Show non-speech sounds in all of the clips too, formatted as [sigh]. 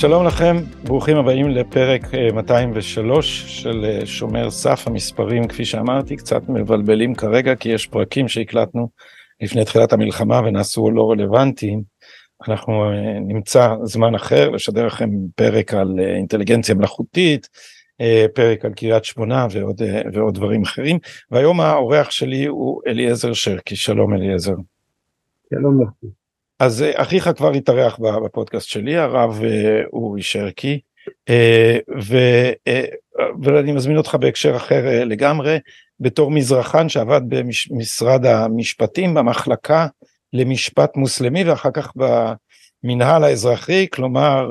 שלום לכם, ברוכים הבאים לפרק 203 אה, של אה, שומר סף. המספרים, כפי שאמרתי, קצת מבלבלים כרגע, כי יש פרקים שהקלטנו לפני תחילת המלחמה ונעשו לא רלוונטיים. אנחנו אה, נמצא זמן אחר לשדר לכם פרק על אינטליגנציה מלאכותית, פרק על קריית שמונה ועוד, ועוד דברים אחרים. והיום האורח שלי הוא אליעזר שרקי. שלום אליעזר. שלום לכם. אז אה, אחיך כבר התארח בפודקאסט שלי, הרב אה, אורי שרקי, אה, ו, ואני מזמין אותך בהקשר אחר לגמרי, בתור מזרחן שעבד במשרד המשפטים במחלקה למשפט מוסלמי ואחר כך במנהל האזרחי, כלומר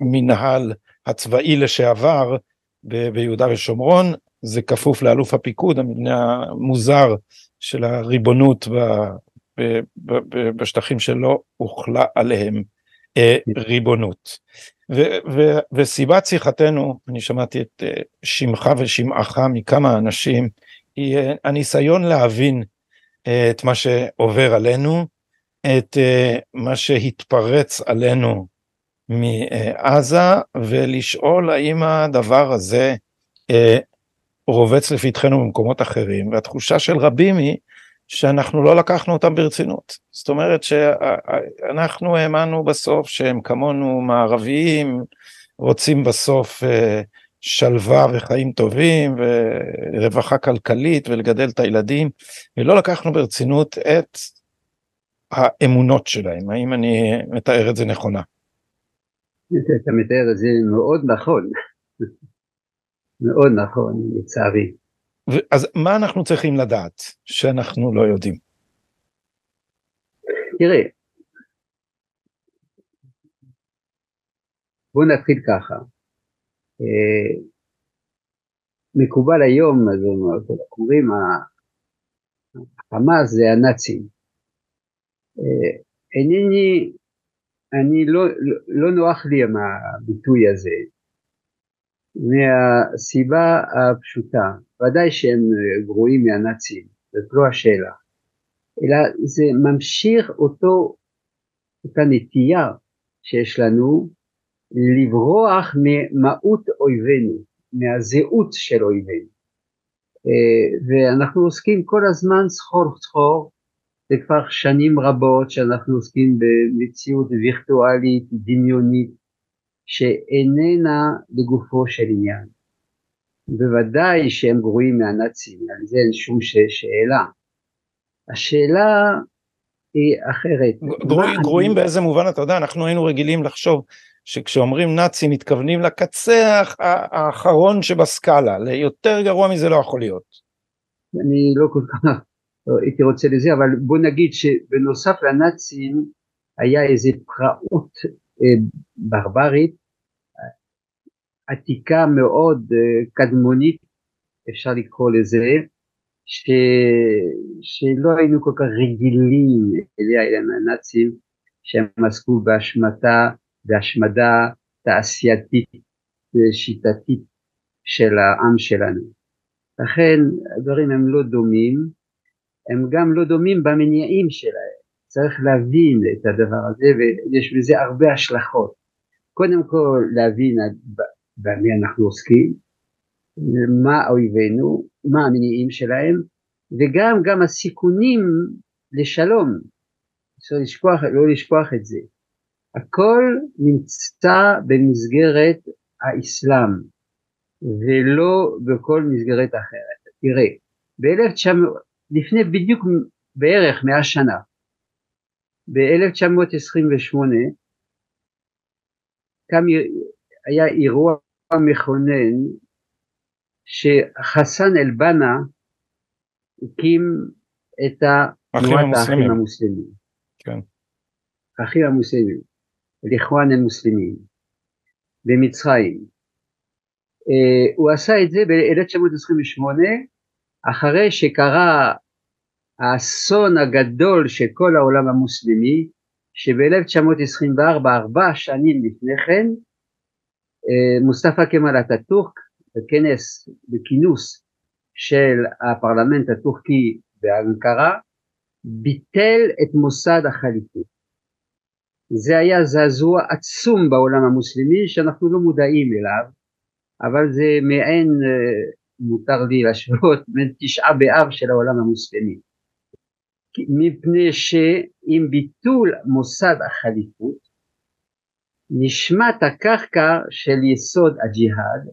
במנהל הצבאי לשעבר ביהודה ושומרון, זה כפוף לאלוף הפיקוד, המבנה המוזר של הריבונות בשטחים שלא הוחלה עליהם אה, ריבונות. וסיבת שיחתנו, אני שמעתי את אה, שמך ושמעך מכמה אנשים, היא אה, הניסיון להבין את מה שעובר עלינו, את מה שהתפרץ עלינו מעזה, ולשאול האם הדבר הזה רובץ לפתחנו במקומות אחרים, והתחושה של רבים היא שאנחנו לא לקחנו אותם ברצינות. זאת אומרת שאנחנו האמנו בסוף שהם כמונו מערביים, רוצים בסוף אה, שלווה וחיים טובים ורווחה כלכלית ולגדל את הילדים, ולא לקחנו ברצינות את האמונות שלהם. האם אני מתאר את זה נכונה? אתה מתאר את זה מאוד נכון, מאוד נכון לצערי. אז מה אנחנו צריכים לדעת שאנחנו לא יודעים? תראה, בואו נתחיל ככה. אה, מקובל היום, אז אומרים, החמאס זה הנאצים. אה, אינני, אני לא, לא, לא נוח לי עם הביטוי הזה, מהסיבה הפשוטה, ודאי שהם גרועים מהנאצים, זאת לא השאלה, אלא זה ממשיך אותו, אותה נטייה שיש לנו לברוח ממהות אויבינו, מהזהות של אויבינו. אה, ואנחנו עוסקים כל הזמן סחור סחור, זה כבר שנים רבות שאנחנו עוסקים במציאות וירטואלית, דמיונית, שאיננה לגופו של עניין. בוודאי שהם גרועים מהנאצים, על זה אין שום שאלה. השאלה היא אחרת. גרוע, גרועים אני... באיזה מובן אתה יודע, אנחנו היינו רגילים לחשוב שכשאומרים נאצי מתכוונים לקצה האחרון שבסקאלה, ליותר גרוע מזה לא יכול להיות. אני לא כל כך לא, [laughs] הייתי רוצה לזה, אבל בוא נגיד שבנוסף לנאצים היה איזה פראות ברברית עתיקה מאוד, אה, קדמונית, אפשר לקרוא לזה, ש... שלא היינו כל כך רגילים אליה, אלה הנאצים, שהם עסקו בהשמטה, בהשמדה תעשייתית ושיטתית של העם שלנו. לכן הדברים הם לא דומים, הם גם לא דומים במניעים שלהם. צריך להבין את הדבר הזה ויש בזה הרבה השלכות. קודם כל להבין במי אנחנו עוסקים, מה אויבינו, מה המניעים שלהם, וגם גם הסיכונים לשלום, אפשר לשכוח, לא לשכוח את זה. הכל נמצא במסגרת האסלאם ולא בכל מסגרת אחרת. תראה, ב-1900, לפני בדיוק בערך מאה שנה, ב-1928 קם היה אירוע מכונן שחסן אל-בנה הקים את תנועת האחים המוסלמים. כן. האחים המוסלמים, לכואן המוסלמים, במצרים. Uh, הוא עשה את זה ב-1928 אחרי שקרה האסון הגדול של כל העולם המוסלמי שב-1924, ארבע שנים לפני כן, אה, מוסטפא כמאל אטאטורק בכנס, בכינוס של הפרלמנט הטורקי באנקרה, ביטל את מוסד החליפות. זה היה זעזוע עצום בעולם המוסלמי שאנחנו לא מודעים אליו, אבל זה מעין, מותר לי להשוות, מעין תשעה באב של העולם המוסלמי. מפני שעם ביטול מוסד החליפות נשמט הקרקע של יסוד הג'יהאד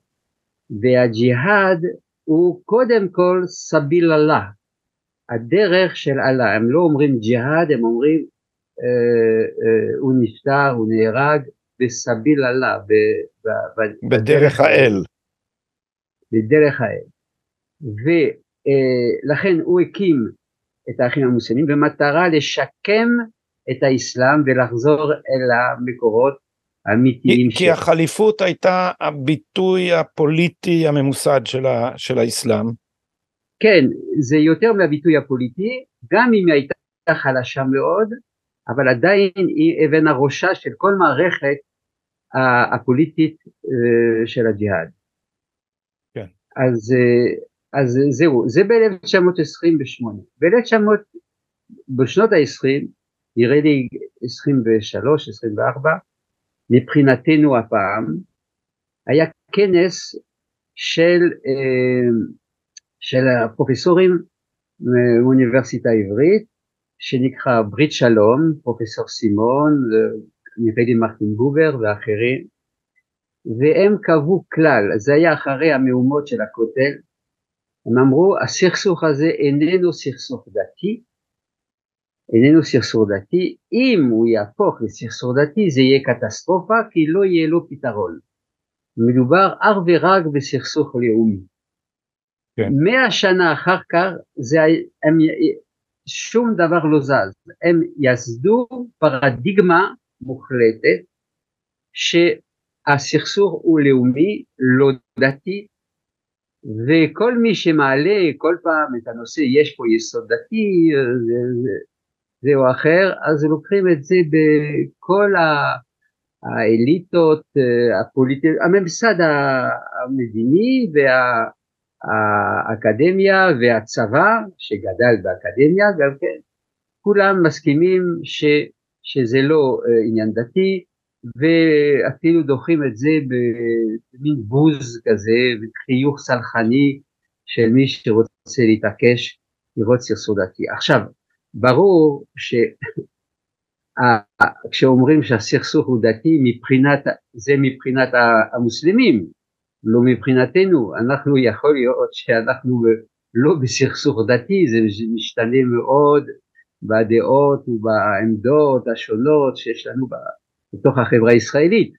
והג'יהאד הוא קודם כל סביל אללה, הדרך של אללה, הם לא אומרים ג'יהאד, הם אומרים אה, אה, הוא נפטר, הוא נהרג בסביל אללה, בדרך האל. בדרך האל. ולכן אה, הוא הקים את האחים המוסלמים במטרה לשקם את האסלאם ולחזור אל המקורות האמיתיים כי, כי החליפות הייתה הביטוי הפוליטי הממוסד של, ה, של האסלאם. כן, זה יותר מהביטוי הפוליטי, גם אם היא הייתה חלשה מאוד, אבל עדיין היא אבן הראשה של כל מערכת הפוליטית אה, של הג'יהאד. כן. אז, אה, אז זהו, זה ב-1928. ב-1900, בשנות ה-20, נראה לי 23, 24, מבחינתנו הפעם, היה כנס של, אה, של הפרופסורים מאוניברסיטה העברית, שנקרא ברית שלום, פרופסור סימון, נראה לי מרטין בובר ואחרים, והם קבעו כלל, זה היה אחרי המהומות של הכותל, הם אמרו הסכסוך הזה איננו סכסוך דתי, איננו סכסוך דתי, אם הוא יהפוך לסכסוך דתי זה יהיה קטסטרופה כי לא יהיה לו פתרון. מדובר אך ורק בסכסוך לאומי. כן. מאה שנה אחר כך זה, הם, שום דבר לא זז, הם יסדו פרדיגמה מוחלטת שהסכסוך הוא לאומי, לא דתי, וכל מי שמעלה כל פעם את הנושא יש פה יסוד דתי זה או אחר אז לוקחים את זה בכל האליטות הפוליטיות, הממסד המדיני והאקדמיה והצבא שגדל באקדמיה גם כן כולם מסכימים ש, שזה לא עניין דתי ואפילו דוחים את זה במין בוז כזה, וחיוך סלחני של מי שרוצה להתעקש לראות סרסור דתי. עכשיו, ברור שכשאומרים [laughs] שהסכסוך הוא דתי, מבחינת, זה מבחינת המוסלמים, לא מבחינתנו, אנחנו יכול להיות שאנחנו לא בסכסוך דתי, זה משתנה מאוד בדעות ובעמדות השונות שיש לנו בתוך החברה הישראלית,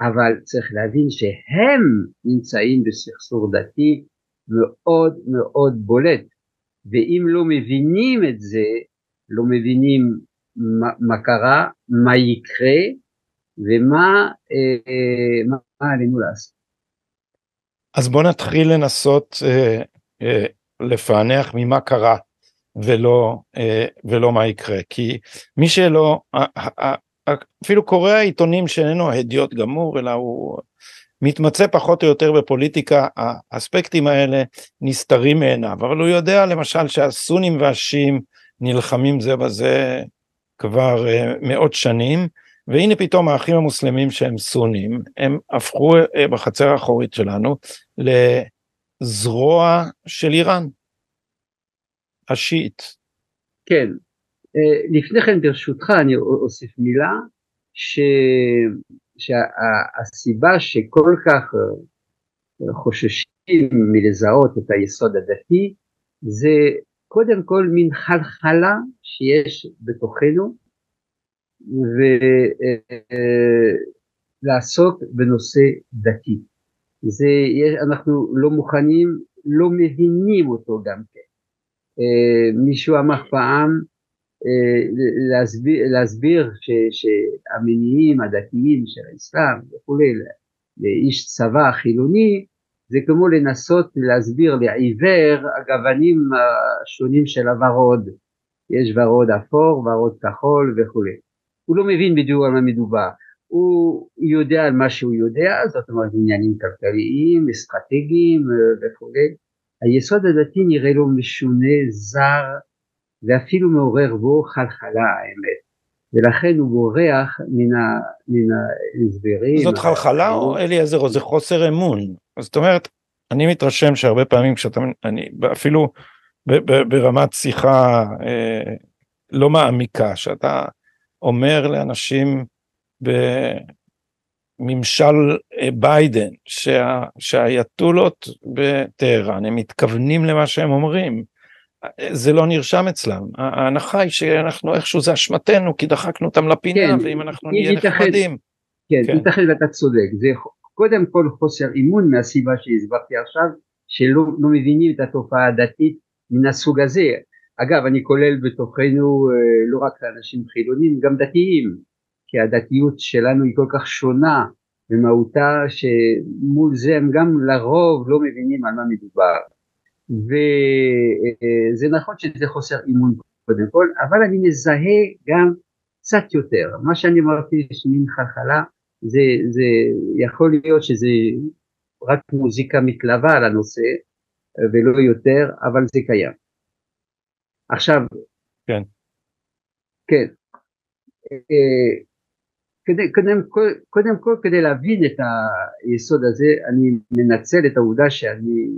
אבל צריך להבין שהם נמצאים בסכסוך דתי מאוד מאוד בולט, ואם לא מבינים את זה, לא מבינים מה, מה קרה, מה יקרה ומה אה, מה עלינו לעשות. אז בוא נתחיל לנסות אה, אה, לפענח ממה קרה ולא, אה, ולא מה יקרה, כי מי שלא, אפילו קורא העיתונים שאיננו הדיוט גמור, אלא הוא מתמצא פחות או יותר בפוליטיקה, האספקטים האלה נסתרים מעיניו, אבל הוא יודע למשל שהסונים והשיעים נלחמים זה בזה כבר uh, מאות שנים, והנה פתאום האחים המוסלמים שהם סונים, הם הפכו uh, בחצר האחורית שלנו לזרוע של איראן, השיעית. כן, לפני כן ברשותך אני אוסיף מילה ש... שהסיבה שכל כך אה, חוששים מלזהות את היסוד הדתי זה קודם כל מין חלחלה שיש בתוכנו ולעסוק אה, בנושא דתי. זה, אנחנו לא מוכנים, לא מבינים אותו גם כן. מישהו אמר פעם אה, להסביר, להסביר ש, שהמניעים הדתיים של האסלאם וכולי לאיש צבא חילוני זה כמו לנסות להסביר לעיוור הגוונים השונים של הוורוד. יש ורוד אפור, ורוד כחול וכולי. הוא לא מבין בדיוק על מה מדובר. הוא יודע על מה שהוא יודע זאת אומרת עניינים כלכליים, אסטרטגיים אה, וכולי. היסוד הדתי נראה לו משונה, זר ואפילו מעורר בו חלחלה האמת. ולכן הוא בורח מן, ההסברים. זאת חלחלה או אליעזר או זה חוסר אמון? זאת אומרת, אני מתרשם שהרבה פעמים כשאתה, אני אפילו ברמת שיחה אה, לא מעמיקה, שאתה אומר לאנשים בממשל אה, ביידן שה, שהאייתולות בטהרן הם מתכוונים למה שהם אומרים. זה לא נרשם אצלם, ההנחה היא שאנחנו איכשהו זה אשמתנו כי דחקנו אותם לפינה כן, ואם אנחנו נהיה נחמדים. כן, כן. ייתכן ואתה צודק, זה קודם כל חוסר אימון מהסיבה שהסברתי עכשיו, שלא לא מבינים את התופעה הדתית מן הסוג הזה. אגב, אני כולל בתוכנו אה, לא רק אנשים חילונים, גם דתיים, כי הדתיות שלנו היא כל כך שונה במהותה, שמול זה הם גם לרוב לא מבינים על מה מדובר. וזה נכון שזה חוסר אימון קודם כל, אבל אני מזהה גם קצת יותר. מה שאני אמרתי שמין חלחלה, זה, זה יכול להיות שזה רק מוזיקה מתלווה על הנושא, ולא יותר, אבל זה קיים. עכשיו, כן, כן, אה, כדי, קודם, קודם כל כדי להבין את היסוד הזה אני מנצל את העובדה שאני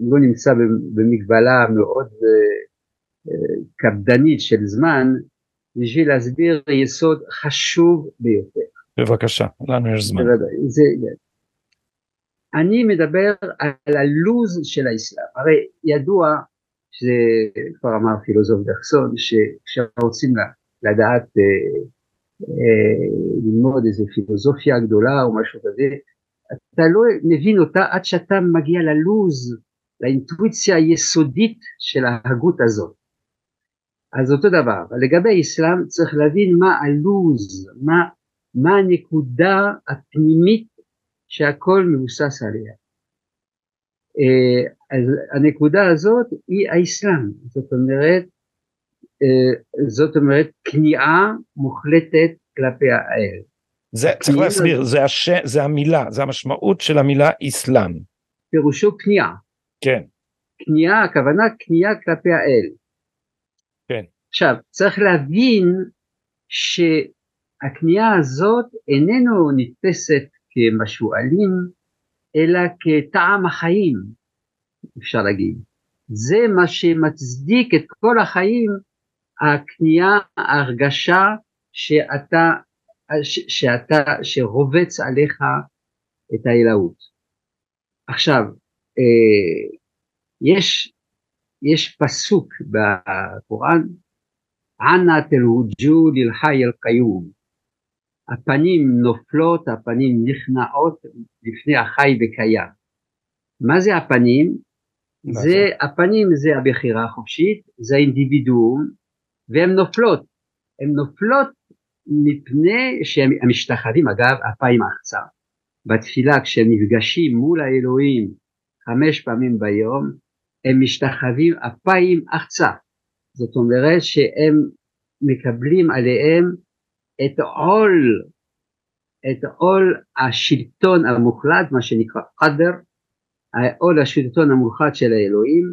לא נמצא במגבלה מאוד אה, אה, קפדנית של זמן בשביל להסביר יסוד חשוב ביותר. בבקשה, לנו יש זמן. זה, אני מדבר על הלוז של האסלאם, הרי ידוע, שזה כבר אמר פילוסוף דחסון, שכשרוצים לדעת אה, אה, ללמוד איזה פילוסופיה גדולה או משהו כזה, אתה לא מבין אותה עד שאתה מגיע ללוז, לאינטואיציה היסודית של ההגות הזאת. אז אותו דבר, לגבי האסלאם צריך להבין מה הלוז, מה, מה הנקודה הפנימית שהכל מבוסס עליה. אה, אז הנקודה הזאת היא האסלאם, זאת אומרת, אה, זאת אומרת כניעה מוחלטת כלפי האל. זה צריך להסביר, זה, הש... זה המילה, זה המשמעות של המילה אסלאם. פירושו כניעה. כן. כניעה, הכוונה כניעה כלפי האל. כן. עכשיו, צריך להבין שהכניעה הזאת איננו נתפסת כמשועלים, אלא כטעם החיים, אפשר להגיד. זה מה שמצדיק את כל החיים, הכניעה, ההרגשה שאתה, שאתה, שרובץ עליך את האלוהות. עכשיו, אה, יש, יש פסוק בקוראן, ענת אל ווג'וד אל חי אל קיום, הפנים נופלות, הפנים נכנעות לפני החי וקיים. מה זה הפנים? זה, הפנים זה הבחירה החופשית, זה האינדיבידואום, והן נופלות. הן נופלות מפני שהם משתחווים, אגב, אפיים החצה. בתפילה כשהם נפגשים מול האלוהים חמש פעמים ביום, הם משתחווים אפיים החצה. זאת אומרת שהם מקבלים עליהם את עול, את עול השלטון המוחלט, מה שנקרא קדר, עול השלטון המוחלט של האלוהים,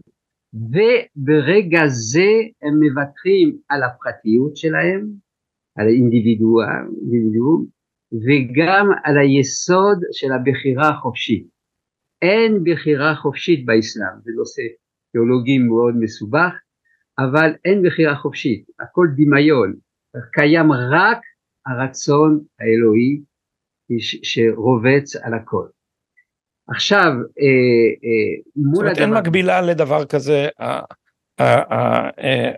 וברגע זה הם מוותרים על הפרטיות שלהם, על האינדיבידואום, וגם על היסוד של הבחירה החופשית. אין בחירה חופשית באסלאם, זה נושא תיאולוגי מאוד מסובך, אבל אין בחירה חופשית, הכל דמיון, קיים רק הרצון האלוהי שרובץ על הכל. עכשיו, אה, אה, מול הדבר... אין מקבילה לדבר כזה,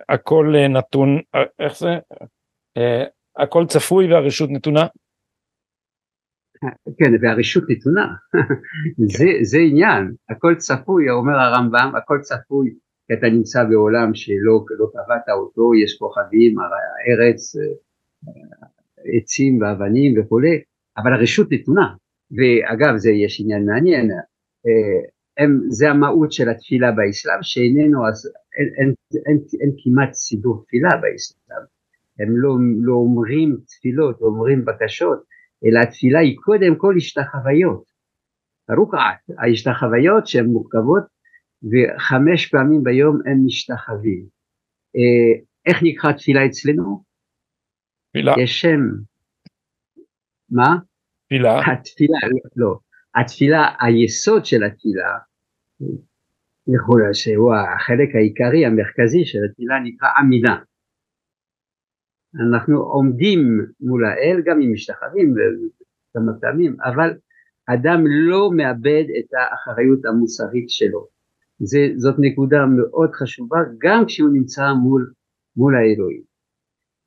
הכל נתון, איך זה? הכל צפוי והרשות נתונה? כן, והרשות נתונה, [laughs] זה, זה עניין, הכל צפוי, אומר הרמב"ם, הכל צפוי, כי אתה נמצא בעולם שלא לא קבעת אותו, יש כוכבים, הארץ, עצים ואבנים וכולי, אבל הרשות נתונה. ואגב, זה יש עניין מעניין, אה, הם, זה המהות של התפילה באסלאם, שאיננו, אין, אין, אין, אין כמעט סידור תפילה באסלאם. הם לא, לא אומרים תפילות, אומרים בקשות, אלא התפילה היא קודם כל השתחוויות. רוקעת, ההשתחוויות שהן מורכבות וחמש פעמים ביום הם משתחווים. אה, איך נקרא תפילה אצלנו? תפילה. יש שם. מה? תפילה. התפילה, לא. התפילה, היסוד של התפילה, יכול שהוא החלק העיקרי המרכזי של התפילה נקרא עמידה. אנחנו עומדים מול האל גם אם משתחווים כמה פעמים, אבל אדם לא מאבד את האחריות המוסרית שלו. זה, זאת נקודה מאוד חשובה גם כשהוא נמצא מול, מול האלוהים.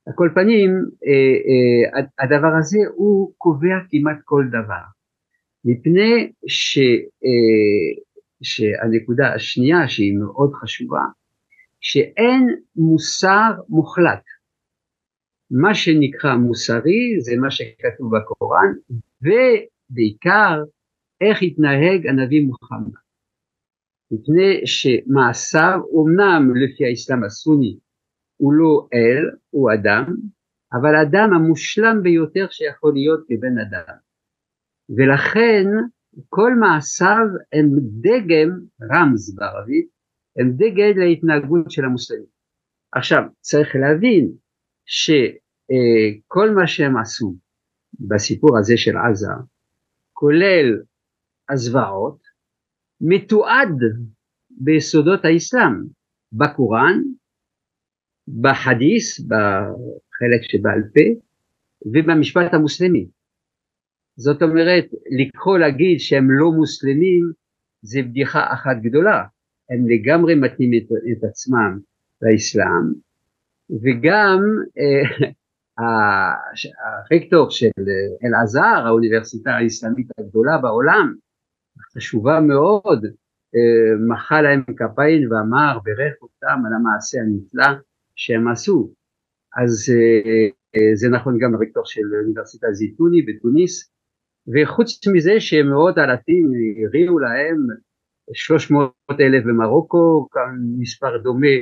על כל פנים אה, אה, הדבר הזה הוא קובע כמעט כל דבר מפני ש, אה, שהנקודה השנייה שהיא מאוד חשובה שאין מוסר מוחלט מה שנקרא מוסרי זה מה שכתוב בקוראן ובעיקר איך התנהג הנביא מוחמד מפני שמעשיו אומנם לפי האסלאם הסוני הוא לא אל, הוא אדם, אבל אדם המושלם ביותר שיכול להיות כבן אדם. ולכן כל מעשיו הם דגם, רמז בערבית, הם דגל להתנהגות של המוסלמים. עכשיו צריך להבין שכל מה שהם עשו בסיפור הזה של עזה, כולל הזוועות, מתועד ביסודות האסלאם, בקוראן, בחדיס, בחלק שבעל פה, ובמשפט המוסלמי. זאת אומרת, לקרוא להגיד שהם לא מוסלמים זה בדיחה אחת גדולה, הם לגמרי מתאים את, את עצמם לאסלאם, וגם אה, הרקטור של אלעזר, האוניברסיטה האסלאמית הגדולה בעולם, חשובה מאוד, אה, מחא להם כפיים ואמר, בירך אותם על המעשה הנפלא שהם עשו. אז אה, אה, זה נכון גם לרקטור של אוניברסיטה זיתוני בתוניס, וחוץ מזה שמאות אלפים הריעו להם, 300 אלף במרוקו, מספר דומה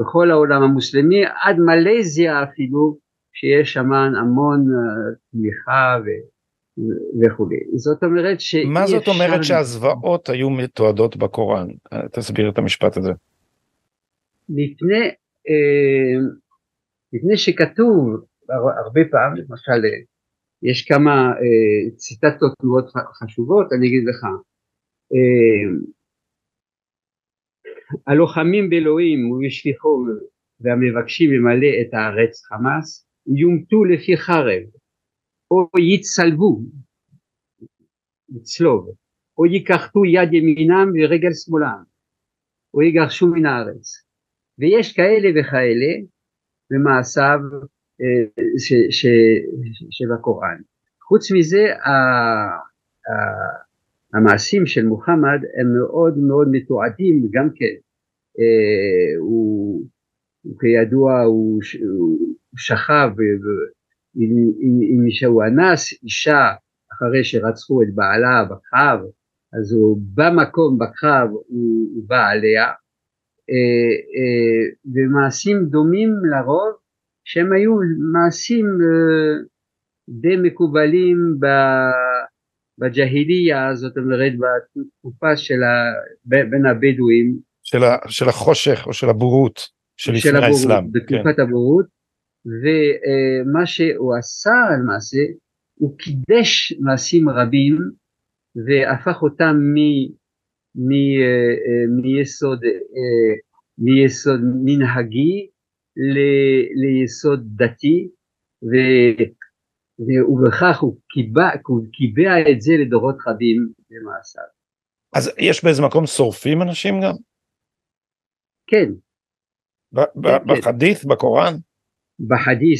בכל העולם המוסלמי, עד מלזיה אפילו, שיש שם המון אה, תמיכה וכולי. זאת אומרת ש... מה זאת אומרת שהזוועות היו מתועדות בקוראן? תסביר את המשפט הזה. לפני מפני אה, שכתוב הרבה פעמים, למשל יש כמה אה, ציטטות מאוד חשובות, אני אגיד לך, אה, הלוחמים באלוהים ובשליחו והמבקשים למלא את הארץ חמאס יומתו לפי חרב או יצלבו, לצלוב, או ייקחו יד ימינם ורגל שמאלם, או יגרשו מן הארץ. ויש כאלה וכאלה במעשיו אה, שבקוראן. חוץ מזה המעשים של מוחמד הם מאוד מאוד מתועדים גם כן. אה, הוא, כידוע הוא שכב עם אישה, הוא אנס אישה אחרי שרצחו את בעלה בקרב, אז הוא במקום בקרב הוא, הוא בא עליה אה, אה, ומעשים דומים לרוב שהם היו מעשים אה, די מקובלים בג'היליה, זאת אומרת בתקופה של ה, בין הבדואים. של, ה, של החושך או של הבורות של לפני האסלאם. בתקופת כן. הבורות, ומה שהוא עשה למעשה, הוא קידש מעשים רבים והפך אותם מ... מיסוד, מיסוד מנהגי ליסוד דתי ו, ובכך הוא קיבע, הוא קיבע את זה לדורות רבים למעשה. אז יש באיזה מקום שורפים אנשים גם? כן. בחדית', בקוראן? בחדית',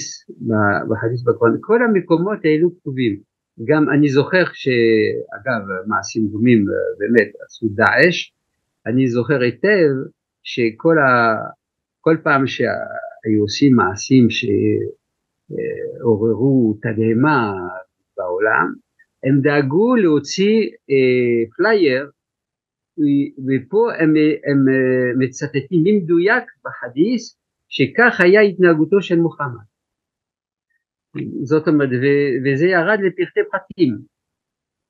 בחדית' בקוראן, כל המקומות האלו כתובים. גם אני זוכר שאגב מעשים דומים באמת עשו דאעש, אני זוכר היטב שכל ה... כל פעם שהיו עושים מעשים שעוררו תדהמה בעולם, הם דאגו להוציא אה, פלייר ופה הם, הם מצטטים במדויק בחדיס שכך היה התנהגותו של מוחמד. זאת אומרת, ו, וזה ירד לפרטי פרטים,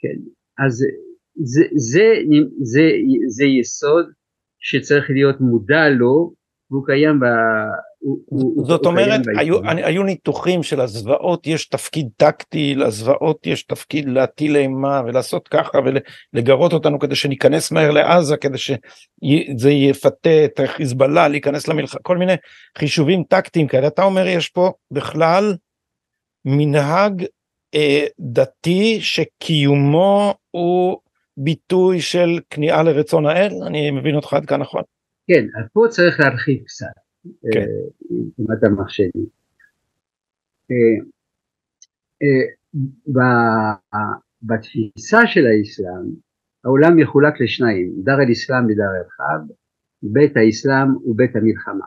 כן, אז זה, זה, זה, זה יסוד שצריך להיות מודע לו, והוא קיים זאת אומרת, היו, היו ניתוחים של הזוועות, יש תפקיד טקטי, לזוועות יש תפקיד להטיל אימה ולעשות ככה ולגרות אותנו כדי שניכנס מהר לעזה, כדי שזה יפתה את חיזבאללה להיכנס למלחמה, כל מיני חישובים טקטיים כאלה. אתה אומר, יש פה בכלל מנהג אה, דתי שקיומו הוא ביטוי של כניעה לרצון האל? אני מבין אותך עד כאן נכון. כן, אז פה צריך להרחיב קצת, כן. אה, אם אתה מרשה לי. אה, אה, בתפיסה של האסלאם, העולם מחולק לשניים, דר אל אסלאם ודar אל חרב, בית האסלאם ובית המלחמה.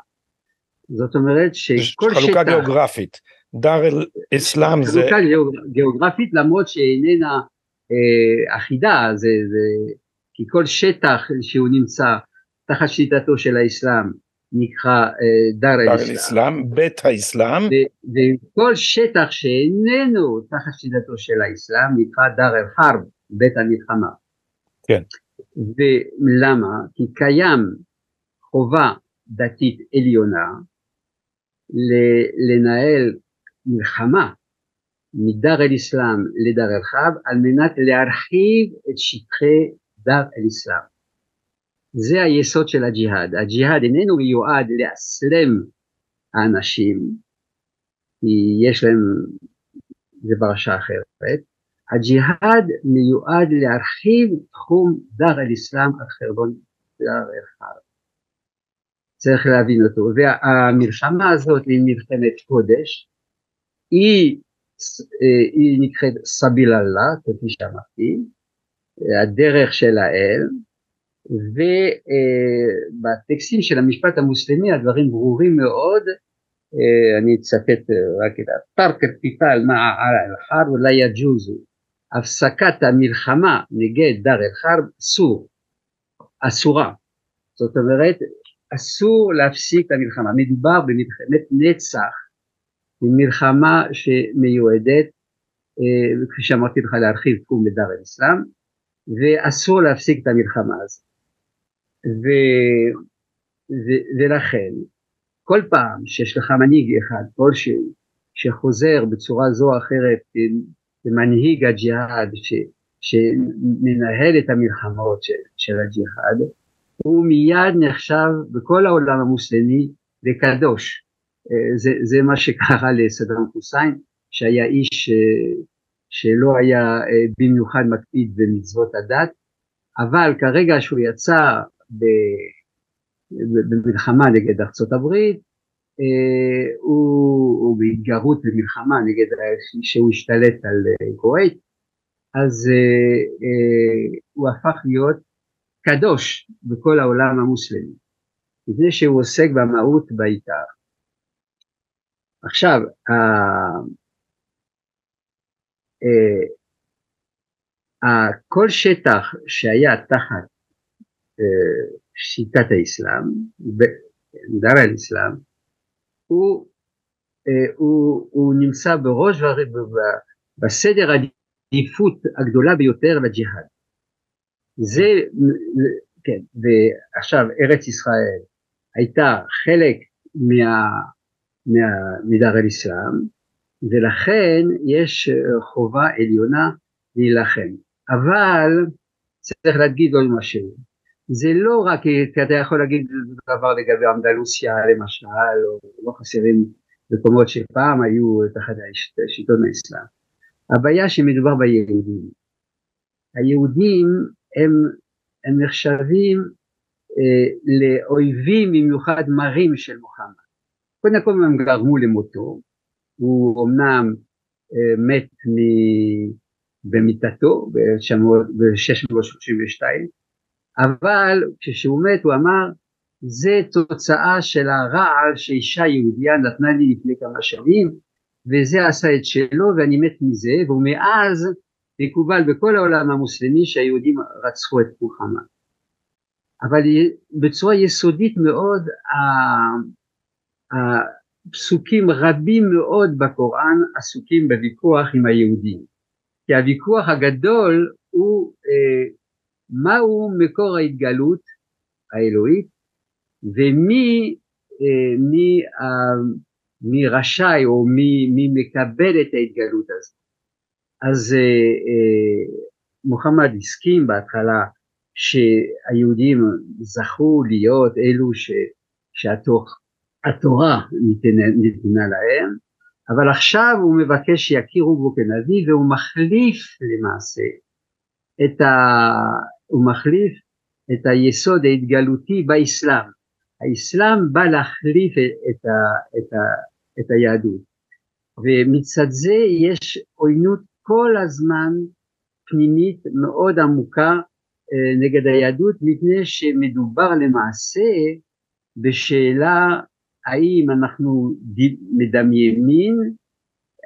זאת אומרת שכל שטח... חלוקה גיאוגרפית, דר אל אסלאם זה... חלוקה גיאוגרפית למרות שאיננה אה, אחידה, זה, זה, כי כל שטח שהוא נמצא תחת שליטתו של האסלאם נקרא אה, דר אל-אסלאם, בית האסלאם. וכל שטח שאיננו תחת שליטתו של האסלאם נקרא דר אל-חרב, בית המלחמה. כן. ולמה? כי קיים חובה דתית עליונה לנהל מלחמה מדר אל אסלאם לדר אל חב על מנת להרחיב את שטחי דר אל אסלאם. זה היסוד של הג'יהאד. הג'יהאד איננו מיועד לאסלם האנשים, כי יש להם, זה פרשה אחרת. הג'יהאד מיועד להרחיב תחום דר אל אסלאם על חרבון דר אל חרב. צריך להבין אותו. והמלחמה הזאת היא מלחמת קודש, היא, היא נקראת סביל אללה, כפי שאמרתי, הדרך של האל, ובטקסטים של המשפט המוסלמי הדברים ברורים מאוד, אני אצטט רק את התרק טיפל מה אל-חרב לא יג'וזו, הפסקת המלחמה נגד דר אל-חרב אסור, אסורה, זאת אומרת אסור להפסיק את המלחמה, מדובר במלחמת נצח, במלחמה שמיועדת, כפי שאמרתי לך להרחיב תחום בדר אל-אסלאם, ואסור להפסיק את המלחמה הזאת. ו, ו, ולכן כל פעם שיש לך מנהיג אחד כלשהו שחוזר בצורה זו או אחרת למנהיג הג'יהאד ש, שמנהל את המלחמות של, של הג'יהאד הוא מיד נחשב בכל העולם המוסלמי לקדוש. אה, זה, זה מה שקרה לסדאם חוסיין שהיה איש אה, שלא היה אה, במיוחד מקפיד במצוות הדת אבל כרגע שהוא יצא במלחמה נגד ארצות הברית, אה, הוא בהתגרות במלחמה נגד שהוא השתלט על אה, כווית, אז אה, הוא הפך להיות קדוש בכל העולם המוסלמי, מפני שהוא עוסק במהות בעיקר. עכשיו, כל שטח שהיה תחת שיטת האסלאם, דר האסלאם, הוא, הוא, הוא נמצא בראש בסדר העדיפות הגדולה ביותר לג'יהאד. זה, כן, ועכשיו ארץ ישראל הייתה חלק מה, מה, מדר אל-אסלאם, ולכן יש חובה עליונה להילחם. אבל צריך להגיד עוד משהו, זה לא רק, כי אתה יכול להגיד דבר לגבי אנדלוסיה למשל, או לא חסרים מקומות שפעם היו תחת שלטון האסלאם. הבעיה שמדובר ביהודים. היהודים הם, הם נחשבים אה, לאויבים במיוחד מרים של מוחמד. קודם כל הם גרמו למותו, הוא אמנם אה, מת מ... במיטתו ב-632, אבל כשהוא מת הוא אמר זה תוצאה של הרעל שאישה יהודייה נתנה לי לפני כמה שנים וזה עשה את שלו ואני מת מזה ומאז מקובל בכל העולם המוסלמי שהיהודים רצחו את מוחמד. אבל בצורה יסודית מאוד הפסוקים רבים מאוד בקוראן עסוקים בוויכוח עם היהודים. כי הוויכוח הגדול הוא אה, מהו מקור ההתגלות האלוהית ומי מי, מי רשאי או מי, מי מקבל את ההתגלות הזאת. אז מוחמד הסכים בהתחלה שהיהודים זכו להיות אלו ש, שהתורה ניתנה להם, אבל עכשיו הוא מבקש שיכירו בו כנביא והוא מחליף למעשה את ה... הוא מחליף את היסוד ההתגלותי באסלאם. האסלאם בא להחליף את, ה... את, ה... את היהדות ומצד זה יש עוינות כל הזמן פנימית מאוד עמוקה אה, נגד היהדות מפני שמדובר למעשה בשאלה האם אנחנו מדמיינים,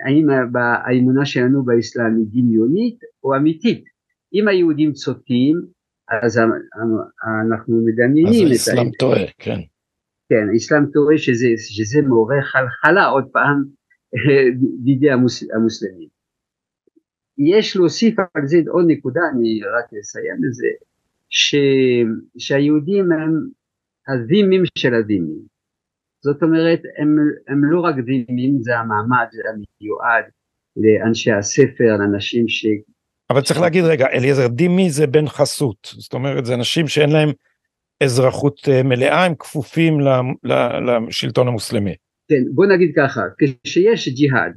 האם האמונה שלנו באסלאם היא דמיונית או אמיתית. אם היהודים צודקים אז אנחנו מדמיינים אז האסלאם טועה, כן. כן, האסלאם טועה שזה, שזה מעורר חלחלה עוד פעם [laughs] בידי המוסלמים. יש להוסיף על זה עוד נקודה, אני רק אסיים בזה, ש, שהיהודים הם הזימים של הזימים. זאת אומרת, הם, הם לא רק זימים, זה המעמד המיועד לאנשי הספר, לאנשים ש... אבל צריך להגיד רגע, אליעזר, דימי זה בן חסות, זאת אומרת, זה אנשים שאין להם אזרחות אה, מלאה, הם כפופים לשלטון המוסלמי. כן, בוא נגיד ככה, כשיש ג'יהאד,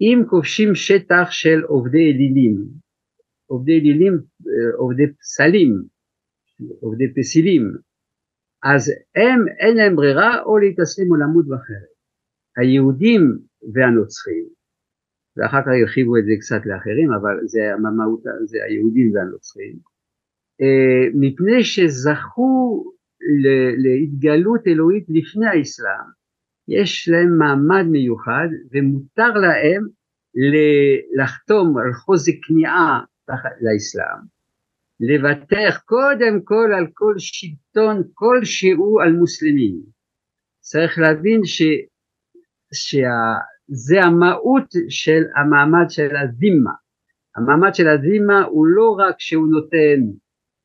אם כובשים שטח של עובדי אלילים, עובדי אלילים, אה, עובדי פסלים, עובדי פסילים, אז הם אין להם ברירה או להתאסלם או למות בחרב. היהודים והנוצרים, ואחר כך הרחיבו את זה קצת לאחרים, אבל זה המהות, זה היהודים והנוצרים, אה, מפני שזכו להתגלות אלוהית לפני האסלאם, יש להם מעמד מיוחד ומותר להם לחתום על חוזק כניעה לאסלאם, לוותר קודם כל על כל שלטון כלשהו על מוסלמים. צריך להבין ש, שזה המהות של המעמד של הזימה. המעמד של הזימה הוא לא רק שהוא נותן,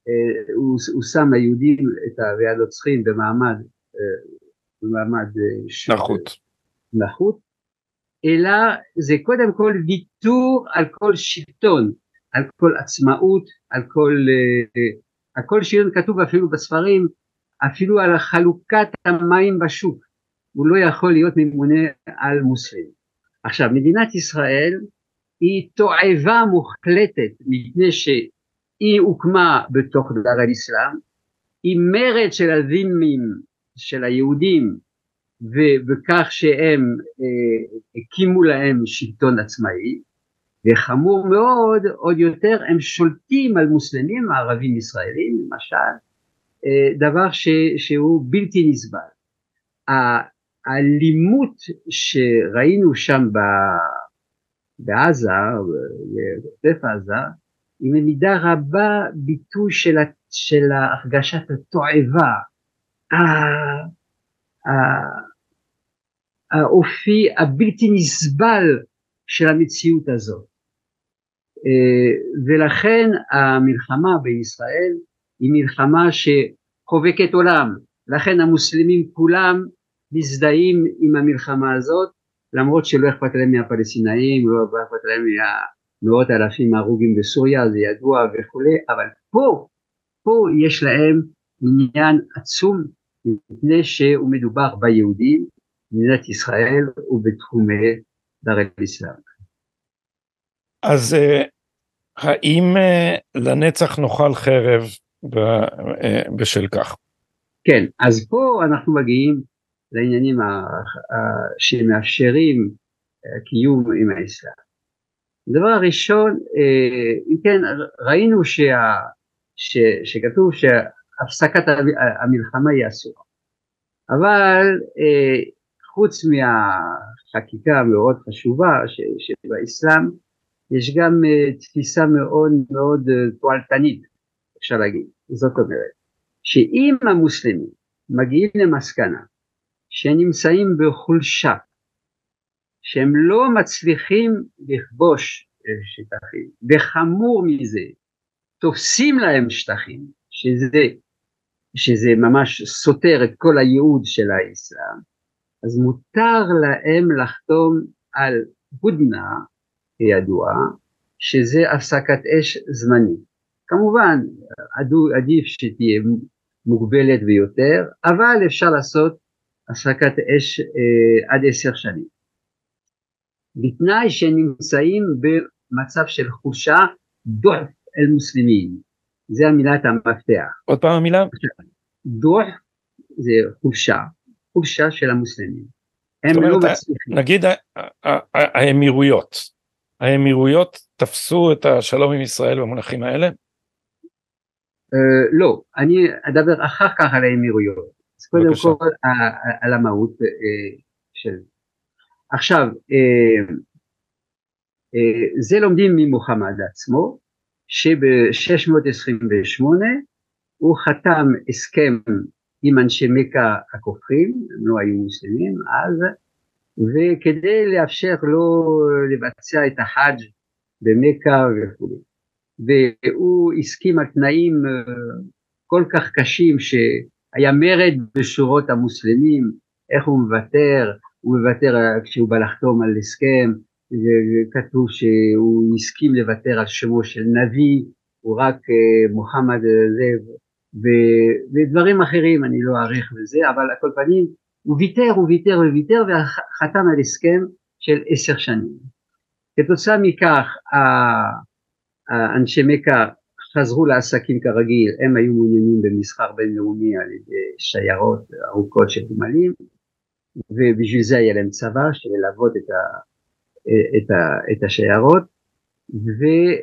אה, הוא, הוא שם ליהודים את והנוצרים במעמד אה, במעמד אה, נחות. נחות, אלא זה קודם כל ויתור על כל שלטון, על כל עצמאות, על כל, על כל שלטון כתוב אפילו בספרים, אפילו על חלוקת המים בשוק, הוא לא יכול להיות ממונה על מוסלמים. עכשיו מדינת ישראל היא תועבה מוחלטת מפני שהיא הוקמה בתוך דבר האסלאם, היא מרד של הזימים של היהודים ובכך שהם אה, הקימו להם שלטון עצמאי וחמור מאוד עוד יותר הם שולטים על מוסלמים ערבים ישראלים למשל אה, דבר ש, שהוא בלתי נסבל. האלימות שראינו שם בעזה, בעוטף עזה, היא במידה רבה ביטוי של, של הרגשת התועבה, האופי הבלתי נסבל של המציאות הזאת. אה, ולכן המלחמה בישראל היא מלחמה שחובקת עולם, לכן המוסלמים כולם מזדהים עם המלחמה הזאת, למרות שלא אכפת להם מהפלסטינאים, לא אכפת להם מהמאות אלפים ההרוגים בסוריה, זה ידוע וכולי, אבל פה, פה יש להם עניין עצום מפני שהוא מדובר ביהודים, במדינת ישראל ובתחומי דר אל-אסלאם. אז אה, האם אה, לנצח נאכל חרב אה, בשל כך? כן, אז פה אנחנו מגיעים לעניינים שמאפשרים קיום עם האסלאם. הדבר הראשון, אם כן, ראינו שה, ש, שכתוב שהפסקת המלחמה היא אסורה, אבל חוץ מהחקיקה המאוד חשובה שבאסלאם יש גם תפיסה מאוד מאוד תועלתנית אפשר להגיד, זאת אומרת שאם המוסלמים מגיעים למסקנה שהם נמצאים בחולשה שהם לא מצליחים לכבוש שטחים וחמור מזה תופסים להם שטחים שזה שזה ממש סותר את כל הייעוד של האסלאם, אז מותר להם לחתום על הודנה, כידוע, שזה הפסקת אש זמנית. כמובן, עדיף שתהיה מוגבלת ביותר, אבל אפשר לעשות הפסקת אש אה, עד עשר שנים. בתנאי שנמצאים במצב של חולשה דוח אל מוסלמים, זה המילת המפתח. עוד פעם המילה? דוח זה חולשה, חולשה של המוסלמים. הם לא מצליחים. נגיד האמירויות, האמירויות תפסו את השלום עם ישראל במונחים האלה? Uh, לא, אני אדבר אחר כך על האמירויות. אז קודם בבקשה. כל על המהות uh, של... עכשיו, uh, uh, זה לומדים ממוחמד עצמו, שב-628 הוא חתם הסכם עם אנשי מכה הכופרים, הם לא היו מוסלמים אז, וכדי לאפשר לו לבצע את החאג' במכה וכו'. והוא הסכים על תנאים אה, כל כך קשים שהיה מרד בשורות המוסלמים, איך הוא מוותר, הוא מוותר כשהוא בא לחתום על הסכם, כתוב שהוא הסכים לוותר על שמו של נביא, הוא רק אה, מוחמד זה, ודברים אחרים, אני לא אאריך בזה, אבל על כל פנים הוא ויתר, הוא ויתר וויתר וחתם על הסכם של עשר שנים. כתוצאה מכך אנשי מכה חזרו לעסקים כרגיל, הם היו מעוניינים במסחר בינלאומי על ידי שיירות ארוכות של גמלים ובשביל זה היה להם צבא של ללוות את, ה, את, ה, את השיירות והם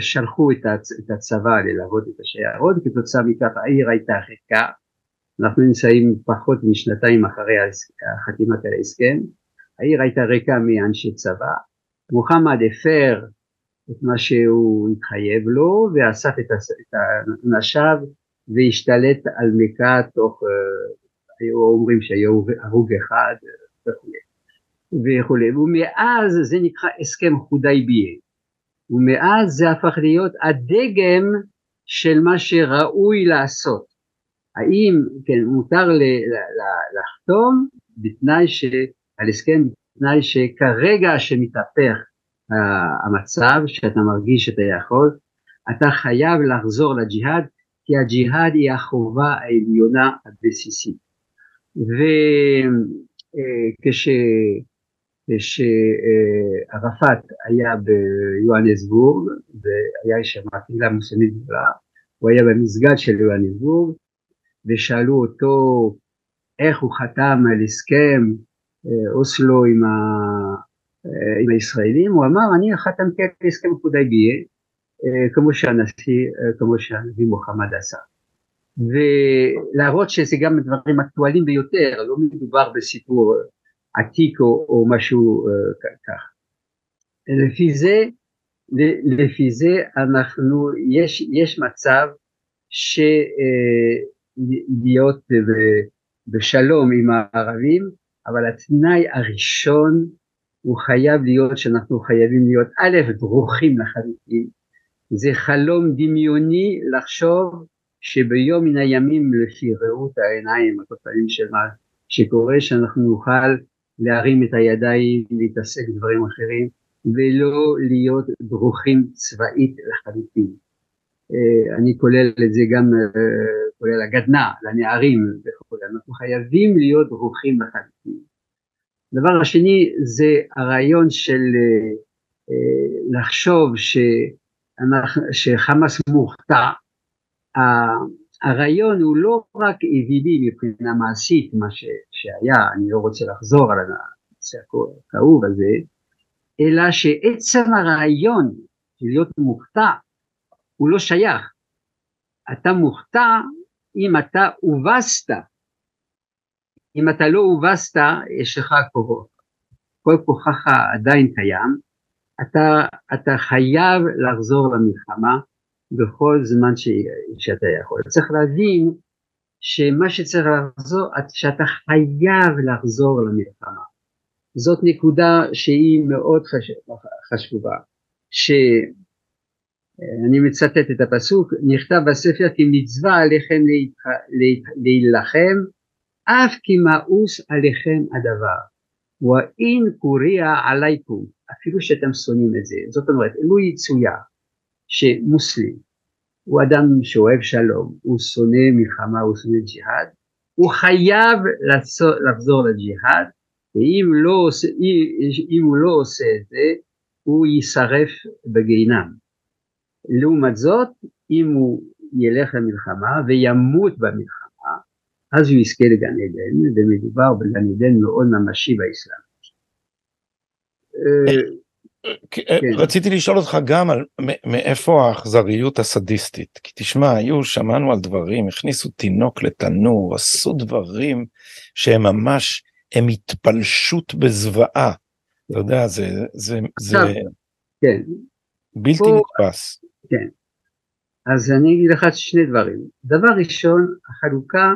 שלחו את הצבא ללוות את השיירות, כתוצאה מכך העיר הייתה ריקה, אנחנו נמצאים פחות משנתיים אחרי חתימת ההסכם, העיר הייתה ריקה מאנשי צבא, מוחמד הפר את מה שהוא התחייב לו ואסף את אנשיו והשתלט על מכה תוך, אה, היו אומרים שהיו הרוג אחד וכולי. וכולי. ומאז זה נקרא הסכם חודייביה. ומאז זה הפך להיות הדגם של מה שראוי לעשות. האם כן, מותר לחתום בתנאי ש... על הסכם בתנאי שכרגע שמתהפך המצב, שאתה מרגיש שאתה יכול, אתה חייב לחזור לג'יהאד, כי הג'יהאד היא החובה העליונה הבסיסית. וכשערפאת היה ביואנסבורג, והיה שם קהילה מוסלמית גדולה, הוא היה במסגד של יואנסבורג, ושאלו אותו איך הוא חתם על הסכם אה, אוסלו עם, ה, אה, עם הישראלים, הוא אמר אני חתמתי על הסכם חודייביה אה, כמו שהנשיא, כמו שהנביא מוחמד עשה. ולהראות שזה גם דברים אקטואליים ביותר, לא מדובר בסיפור עתיק או, או משהו כך. לפי זה, לפי זה אנחנו, יש, יש מצב שלהיות בשלום עם הערבים אבל התנאי הראשון הוא חייב להיות שאנחנו חייבים להיות א', דרוכים לחלוטין. זה חלום דמיוני לחשוב שביום מן הימים לפי ראות העיניים, התוצאים של מה שקורה, שאנחנו נוכל להרים את הידיים, להתעסק בדברים אחרים, ולא להיות דרוכים צבאית לחלוטין. אה, אני כולל את זה גם, אה, כולל הגדנ"ע, לנערים וכו', אנחנו חייבים להיות דרוכים לחלוטין. הדבר השני זה הרעיון של אה, לחשוב שאנחנו, שחמאס מוכתע, הרעיון הוא לא רק אווילי מבחינה מעשית, מה ש, שהיה, אני לא רוצה לחזור על הנושא הכאוב הזה, אלא שעצם הרעיון של להיות מוכתע הוא לא שייך. אתה מוכתע אם אתה הובסת. אם אתה לא הובסת, יש לך כוחות. כל כוחך עדיין קיים, אתה, אתה חייב לחזור למלחמה בכל זמן ש, שאתה יכול. צריך להבין שמה שצריך לחזור, שאתה חייב לחזור למלחמה. זאת נקודה שהיא מאוד חשובה, ש, אני מצטט את הפסוק, נכתב בספר כי מצווה עליכם להילחם, אף כי מאוס עליכם הדבר. ואין קוריע עלייקום, אפילו שאתם שונאים את זה. זאת אומרת, לו יצויר שמוסלם הוא אדם שאוהב שלום, הוא שונא מלחמה, הוא שונא ג'יהאד, הוא חייב לחזור לג'יהאד, ואם לא, אם הוא לא עושה את זה, הוא יישרף בגיהינם. לעומת זאת, אם הוא ילך למלחמה וימות במלחמה, אז הוא יזכה לגן עדן, ומדובר בגן עדן מאוד ממשי באסלאם. כן. רציתי לשאול אותך גם על מאיפה האכזריות הסדיסטית כי תשמע היו שמענו על דברים הכניסו תינוק לתנור עשו דברים שהם ממש הם התפלשות בזוועה. אתה יודע זה זה זה כן. בלתי נתפס. כן. אז אני אגיד לך שני דברים. דבר ראשון החלוקה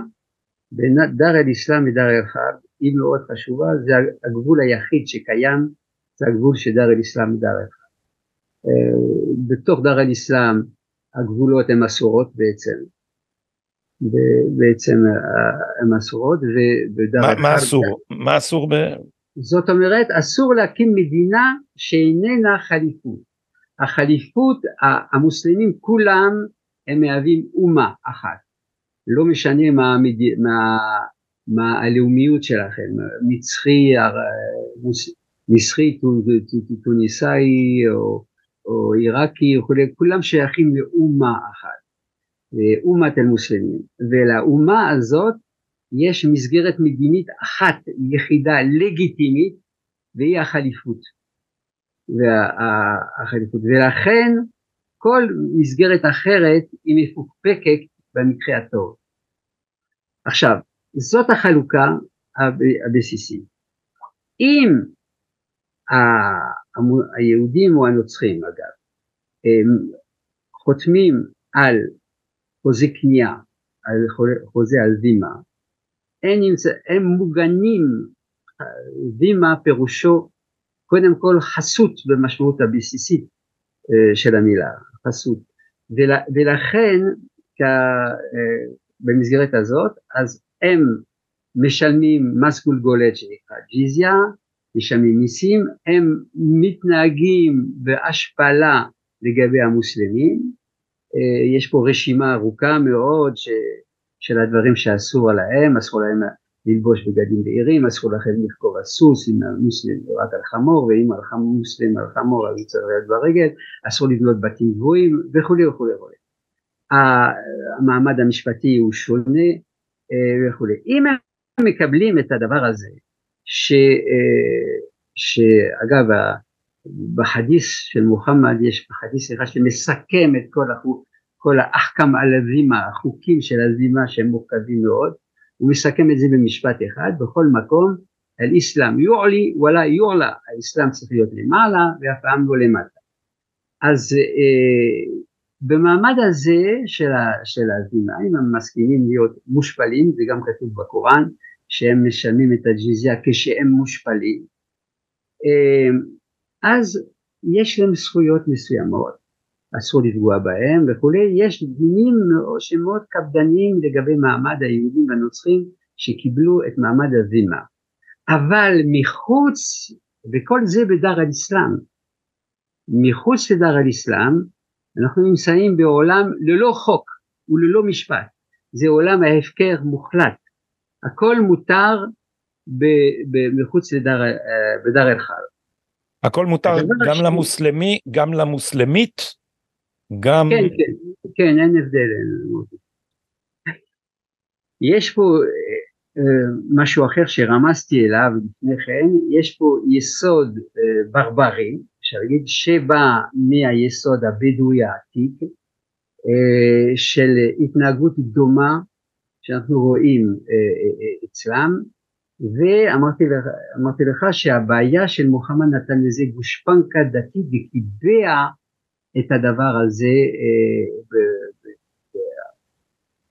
בין דר אל אסלאם ודר אל חרב היא מאוד חשובה זה הגבול היחיד שקיים זה הגבול של דר אל אסלאם ודar אל חרב. בתוך דר אל אסלאם הגבולות הן אסורות בעצם. בעצם הן אסורות ובדר אל חרב. מה אסור? מה אסור ב... זאת אומרת אסור להקים מדינה שאיננה חליפות. החליפות המוסלמים כולם הם מהווים אומה אחת. לא משנה מה, מה, מה הלאומיות שלכם, מצרי, מצרי, טוניסאי או, או עיראקי וכולי, כולם שייכים לאומה אחת, אומת אל-מוסלמים, ולאומה הזאת יש מסגרת מדינית אחת יחידה לגיטימית והיא החליפות. והחליפות. ולכן כל מסגרת אחרת היא מפוקפקת במקרה הטוב. עכשיו, זאת החלוקה הבסיסית. אם היהודים או הנוצרים אגב, חותמים על חוזה קנייה, על חוזה על דימה, הם, הם מוגנים, דימה פירושו קודם כל חסות במשמעות הבסיסית אה, של המילה, חסות. ולכן במסגרת הזאת, אז הם משלמים מס גולגולת שנקרא ג'יזיה, משלמים מיסים, הם מתנהגים בהשפלה לגבי המוסלמים, אה, יש פה רשימה ארוכה מאוד ש, של הדברים שאסור עליהם, אסור להם ללבוש בגדים בהירים, אסור לכם לרכוב על סוס, אם המוסלם רק על חמור, ואם על מוסלם על חמור אז הוא צריך להיות ברגל, אסור לבנות בתים גבוהים וכולי וכולי וכולי. המעמד המשפטי הוא שונה אה, וכולי. אם הם מקבלים את הדבר הזה, ש, אה, שאגב בחדיס של מוחמד יש בחדיס סליחה שמסכם את כל, החוק, כל האחכם על הזימה, החוקים של הזימה שהם מורכבים מאוד, הוא מסכם את זה במשפט אחד, בכל מקום, אל-אסלאם יועלי וואלה יועלה, האסלאם צריך להיות למעלה ואף פעם לא למטה. אז אה, במעמד הזה של, ה, של הזינאים הם מסכימים להיות מושפלים, זה גם כתוב בקוראן, שהם משלמים את הג'יזיה כשהם מושפלים, אה, אז יש להם זכויות מסוימות, אסור לפגוע בהם וכולי, יש דינים שמאוד קפדניים לגבי מעמד היהודים והנוצרים שקיבלו את מעמד הזימה. אבל מחוץ, וכל זה בדר אל-אסלאם, מחוץ לדר אל-אסלאם אנחנו נמצאים בעולם ללא חוק וללא משפט, זה עולם ההפקר מוחלט, הכל מותר מחוץ לדר, אה, בדר אל-חרב. הכל מותר גם ש... למוסלמי, גם למוסלמית, גם... כן, כן, כן, אין הבדל. יש פה אה, אה, משהו אחר שרמזתי אליו לפני כן, יש פה יסוד ברברי, אפשר להגיד, שבא מהיסוד הבדואי העתיק, אה, של התנהגות דומה שאנחנו רואים אה, אה, אצלם, ואמרתי לך, לך שהבעיה של מוחמד נתן לזה גושפנקה דתית וקיבע את הדבר הזה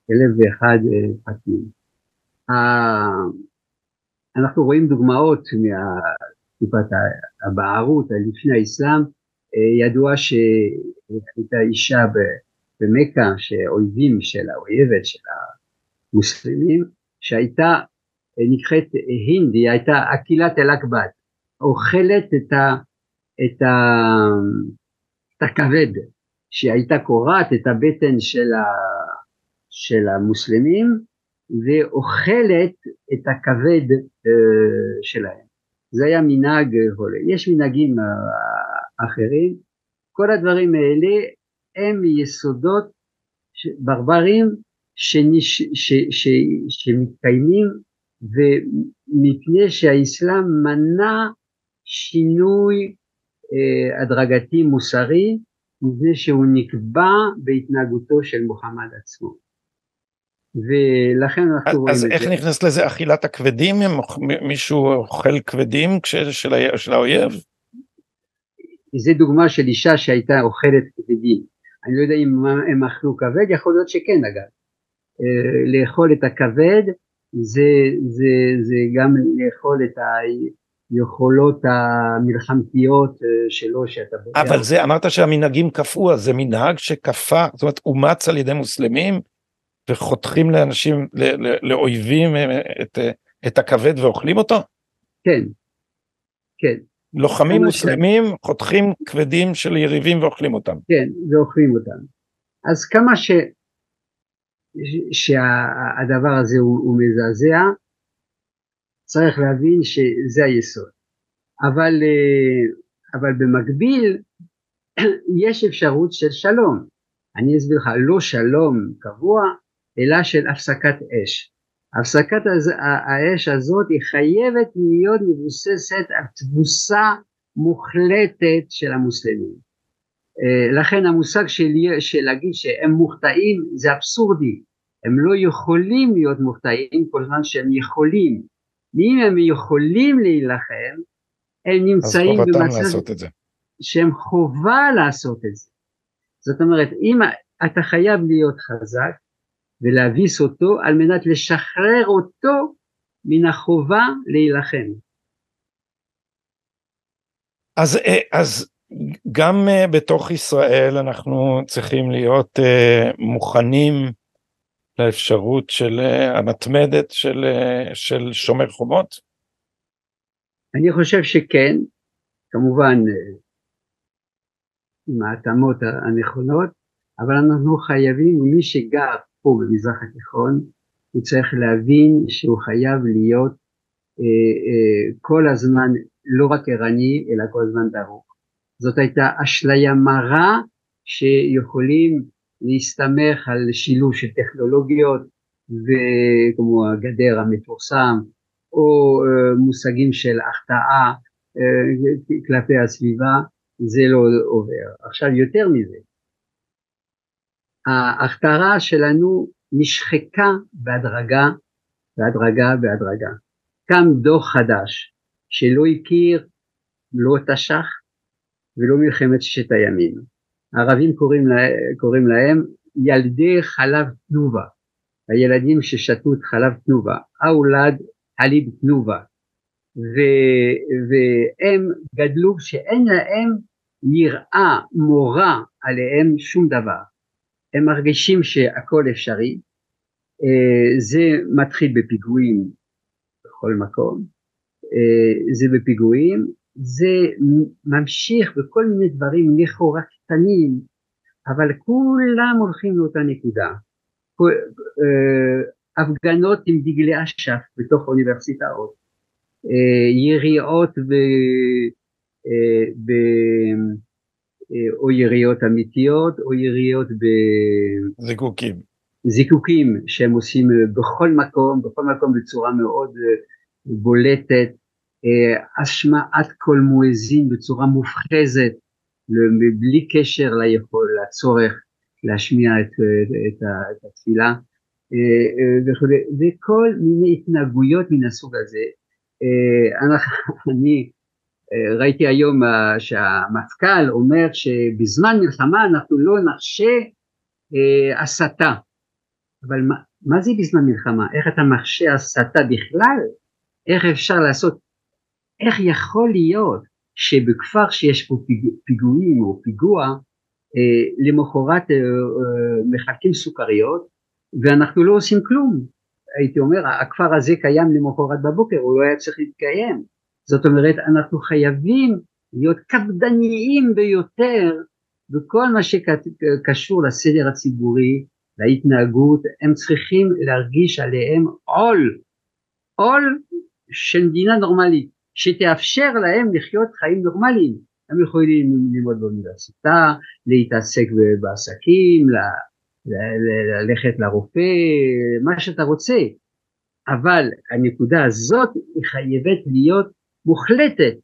באלף ואחד פרטים. אנחנו רואים דוגמאות מתקופת הבערות לפני האסלאם, ידוע הייתה אישה במכה שאויבים של האויבת של המוסלמים שהייתה נקראת הינד, היא הייתה אכילת אל-אכבד, אוכלת את, ה, את, ה, את הכבד, שהייתה קורעת את הבטן של, ה, של המוסלמים ואוכלת את הכבד uh, שלהם. זה היה מנהג הולה. יש מנהגים uh, אחרים. כל הדברים האלה הם יסודות ברברים שנש, ש, ש, שמתקיימים ומפני שהאסלאם מנע שינוי uh, הדרגתי מוסרי מפני שהוא נקבע בהתנהגותו של מוחמד עצמו. ולכן אנחנו רואים את זה. אז איך נכנס לזה אכילת הכבדים? מישהו אוכל כבדים של האויב? זה דוגמה של אישה שהייתה אוכלת כבדים. אני לא יודע אם הם אכלו כבד, יכול להיות שכן אגב. אה, לאכול את הכבד זה, זה, זה גם לאכול את היכולות המלחמתיות אה, שלו שאתה בוגר. אבל זה אמרת שהמנהגים כפו, אז זה מנהג שכפה, זאת אומרת אומץ על ידי מוסלמים? וחותכים לאנשים, לאויבים אה, את, את הכבד ואוכלים אותו? כן, כן. לוחמים מוסלמים ש... חותכים כבדים של יריבים ואוכלים אותם. כן, ואוכלים אותם. אז כמה ש... שהדבר הזה הוא, הוא מזעזע, צריך להבין שזה היסוד. אבל, אה, אבל במקביל [clears throat] יש אפשרות של שלום. אני אסביר לך, לא שלום קבוע, אלא של הפסקת אש. הפסקת האש הזאת היא חייבת להיות מבוססת על תבוסה מוחלטת של המוסלמים. אה, לכן המושג של, של להגיד שהם מוחטאים זה אבסורדי, הם לא יכולים להיות מוחטאים כל זמן שהם יכולים. אם הם יכולים להילחם, הם נמצאים במצב שהם חובה לעשות את זה. זאת אומרת, אם אתה חייב להיות חזק, ולהביס אותו על מנת לשחרר אותו מן החובה להילחם. אז, אה, אז גם אה, בתוך ישראל אנחנו צריכים להיות אה, מוכנים לאפשרות של המתמדת של, של שומר חומות? אני חושב שכן, כמובן עם ההתאמות הנכונות, אבל אנחנו חייבים, מי שגר פה במזרח התיכון, הוא צריך להבין שהוא חייב להיות אה, אה, כל הזמן לא רק ערני, אלא כל הזמן דרוך. זאת הייתה אשליה מרה שיכולים להסתמך על שילוב של טכנולוגיות וכמו הגדר המפורסם, או אה, מושגים של החטאה אה, כלפי הסביבה, זה לא עובר. עכשיו יותר מזה, ההכתרה שלנו נשחקה בהדרגה, בהדרגה, בהדרגה. קם דור חדש שלא הכיר לא תש"ח ולא מלחמת ששת הימים. הערבים קוראים, לה, קוראים להם ילדי חלב תנובה, הילדים ששתו את חלב תנובה, אולד חליב תנובה, ו, והם גדלו שאין להם יראה מורה עליהם שום דבר. הם מרגישים שהכל אפשרי, אה, זה מתחיל בפיגועים בכל מקום, אה, זה בפיגועים, זה ממשיך בכל מיני דברים לכאורה קטנים, אבל כולם הולכים לאותה נקודה. אה, הפגנות עם דגלי אש"ף בתוך האוניברסיטאות, יריעות ב... ב... אה, או יריות אמיתיות או יריות בזיקוקים. זיקוקים שהם עושים אה, בכל מקום, בכל מקום בצורה מאוד אה, בולטת, השמעת קול מואזין בצורה מופחזת, בלי קשר ליכול, לצורך להשמיע את, את, את התפילה וכו', וכל מיני התנהגויות מן הסוג הזה. [laughs] אני ראיתי היום אה, שהמפכ"ל אומר שבזמן מלחמה אנחנו לא נרשה אה, הסתה. אבל מה, מה זה בזמן מלחמה? איך אתה מרשה הסתה בכלל? איך אפשר לעשות? איך יכול להיות שבכפר שיש פה פיג, פיגועים או פיגוע, למחרת מחלקים סוכריות ואנחנו לא עושים כלום. הייתי אומר הכפר הזה קיים למחרת בבוקר הוא לא היה צריך להתקיים. זאת אומרת אנחנו חייבים להיות קפדניים ביותר בכל מה שקשור לסדר הציבורי, להתנהגות, הם צריכים להרגיש עליהם עול, עול של מדינה נורמלית, שתאפשר להם לחיות חיים נורמליים. הם יכולים ללמוד באוניברסיטה, להתעסק בעסקים, ללכת לרופא, מה שאתה רוצה, אבל הנקודה הזאת היא חייבת להיות מוחלטת,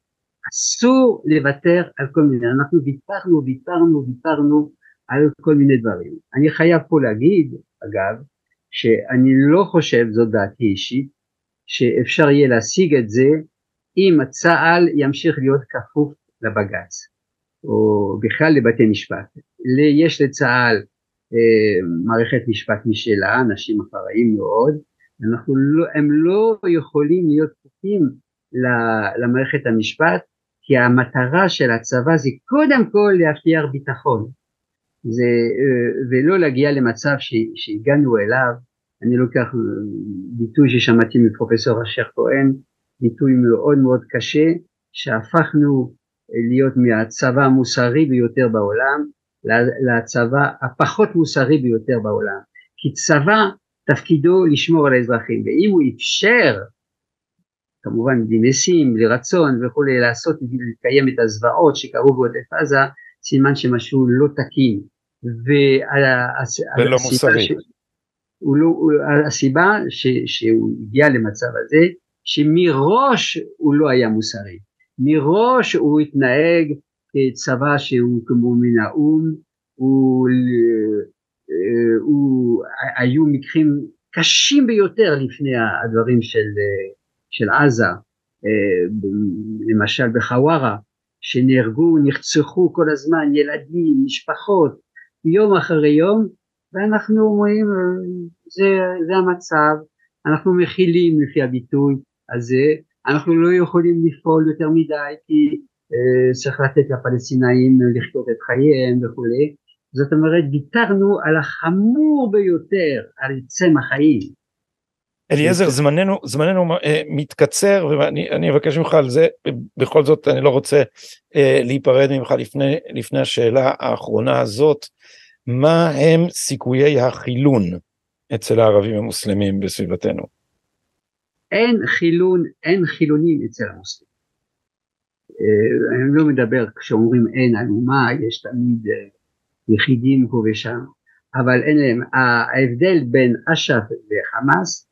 אסור לוותר על כל מיני, אנחנו ויתרנו, ויתרנו, ויתרנו על כל מיני דברים. אני חייב פה להגיד, אגב, שאני לא חושב, זאת דעתי אישית, שאפשר יהיה להשיג את זה אם צה"ל ימשיך להיות כפוף לבג"ץ, או בכלל לבתי משפט. יש לצה"ל אה, מערכת משפט משלה, אנשים אחראים מאוד, אנחנו לא, הם לא יכולים להיות כפופים למערכת המשפט כי המטרה של הצבא זה קודם כל להבטיח ביטחון. זה, אה, ולא להגיע למצב שהגענו אליו, אני לוקח אה, ביטוי ששמעתי מפרופסור אשר כהן, ביטוי מאוד מאוד קשה, שהפכנו להיות מהצבא המוסרי ביותר בעולם לצבא הפחות מוסרי ביותר בעולם, כי צבא תפקידו לשמור על האזרחים, ואם הוא אפשר כמובן בנסים, לרצון וכולי, לעשות, לקיים את הזוועות שקרו בעוטף עזה, סימן שמשהו לא תקין. ולא מוסרי. ש... הוא לא, הסיבה ש, שהוא הגיע למצב הזה, שמראש הוא לא היה מוסרי. מראש הוא התנהג כצבא שהוא כמו מן האו"ם, הוא, אה, הוא, היו מקרים קשים ביותר לפני הדברים של של עזה, אה, למשל בחווארה, שנהרגו, נרצחו כל הזמן ילדים, משפחות, יום אחרי יום, ואנחנו אומרים זה, זה המצב, אנחנו מכילים לפי הביטוי הזה, אנחנו לא יכולים לפעול יותר מדי כי אה, צריך לתת לפלסטינאים לחיות את חייהם וכולי, זאת אומרת ויתרנו על החמור ביותר, על צמח חיים, אליעזר זמננו זמננו אה, מתקצר ואני אבקש ממך על זה בכל זאת אני לא רוצה אה, להיפרד ממך לפני לפני השאלה האחרונה הזאת מה הם סיכויי החילון אצל הערבים המוסלמים בסביבתנו? אין חילון אין חילונים אצל המוסלמים. אה, אני לא מדבר כשאומרים אין אלומה יש תמיד אה, יחידים פה ושם אבל אין להם ההבדל בין אש"ף וחמאס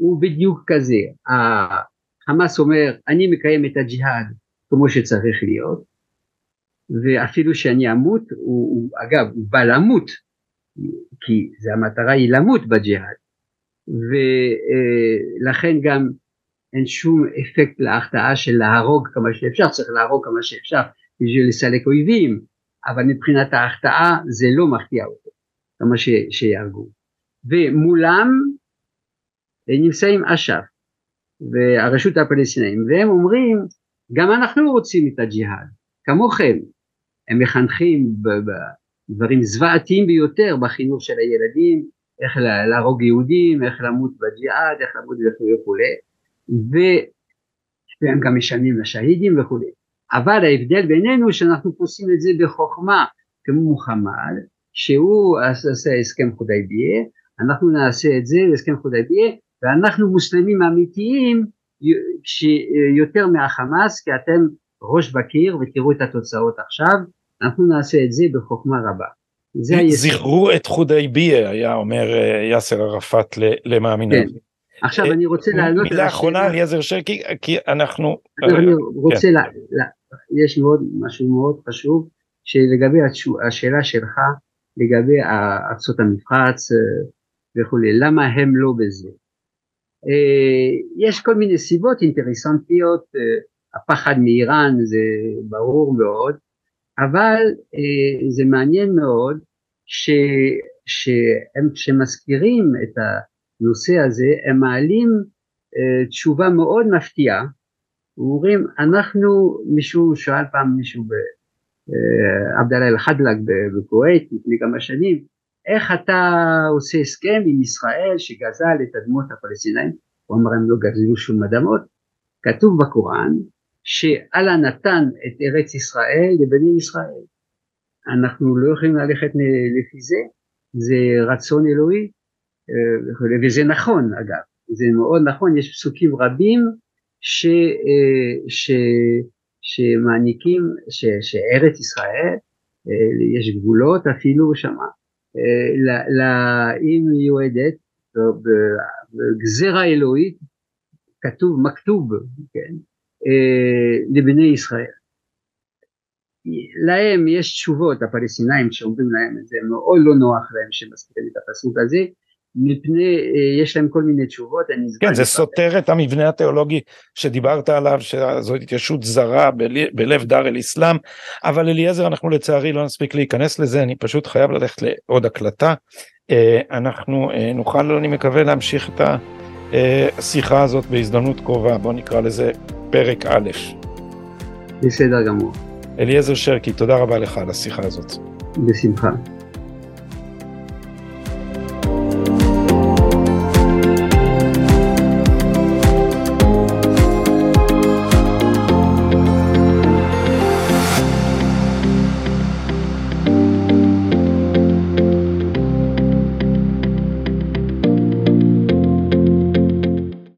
הוא בדיוק כזה, החמאס אומר אני מקיים את הג'יהאד כמו שצריך להיות ואפילו שאני אמות, הוא, הוא אגב הוא בא למות כי זה המטרה היא למות בג'יהאד ולכן גם אין שום אפקט להחטאה של להרוג כמה שאפשר, צריך להרוג כמה שאפשר בשביל לסלק אויבים, אבל מבחינת ההחטאה זה לא מפתיע אותו, כמה שיהרגו. ומולם נמצאים אש"ף והרשות הפלסטינאים והם אומרים גם אנחנו רוצים את הג'יהאד כמוכם. הם מחנכים בדברים זוועתיים ביותר בחינוך של הילדים איך להרוג יהודים איך למות בג'יהאד איך למות וכולי והם גם משלמים לשהידים וכולי אבל ההבדל בינינו שאנחנו עושים את זה בחוכמה. כמו מוחמד שהוא עשה הסכם חודייביה אנחנו נעשה את זה הסכם חודייביה ואנחנו מוסלמים אמיתיים יותר מהחמאס כי אתם ראש בקיר ותראו את התוצאות עכשיו אנחנו נעשה את זה בחוכמה רבה. זכרו את חודייביה היה אומר אה, יאסר ערפאת למאמיניו. כן. עכשיו אני רוצה לעלות מילה אחרונה אליעזר שקי כי אנחנו אני רוצה כן. יש מאוד משהו מאוד חשוב שלגבי השאלה שלך לגבי ארצות המפרץ אה, וכולי למה הם לא בזה אה, יש כל מיני סיבות אינטרסנטיות, אה, הפחד מאיראן זה ברור מאוד, אבל אה, זה מעניין מאוד ש, שהם כשמזכירים את הנושא הזה הם מעלים תשובה מאוד מפתיעה, אומרים אנחנו, מישהו שאל פעם מישהו עבדאללה אל-חדלק בכווית לפני כמה שנים, איך אתה עושה הסכם עם ישראל שגזל את אדמות הפלסטינאים? הוא אמר הם לא גזלו שום אדמות, כתוב בקוראן שאללה נתן את ארץ ישראל לבני ישראל. אנחנו לא יכולים ללכת לפי זה, זה רצון אלוהי, אה, וזה נכון אגב, זה מאוד נכון, יש פסוקים רבים ש, אה, ש, שמעניקים, ש, שארץ ישראל, אה, יש גבולות אפילו שמה, היא מיועדת בגזרה אלוהית, כתוב מכתוב, כן, לבני ישראל. להם יש תשובות, הפלסטינאים שאומרים להם את זה, מאוד לא נוח להם שמזכירים את הפסוק הזה, מפני, אה, יש להם כל מיני תשובות, אני כן, זה סותר את המבנה התיאולוגי שדיברת עליו, שזו התיישבות זרה בלב דר אל אסלאם, אבל אליעזר, אנחנו לצערי לא נספיק להיכנס לזה, אני פשוט חייב ללכת לעוד הקלטה. אה, אנחנו אה, נוכל, אני מקווה, להמשיך את השיחה הזאת בהזדמנות קרובה, בוא נקרא לזה פרק א'. בסדר גמור. אליעזר שרקי, תודה רבה לך על השיחה הזאת. בשמחה.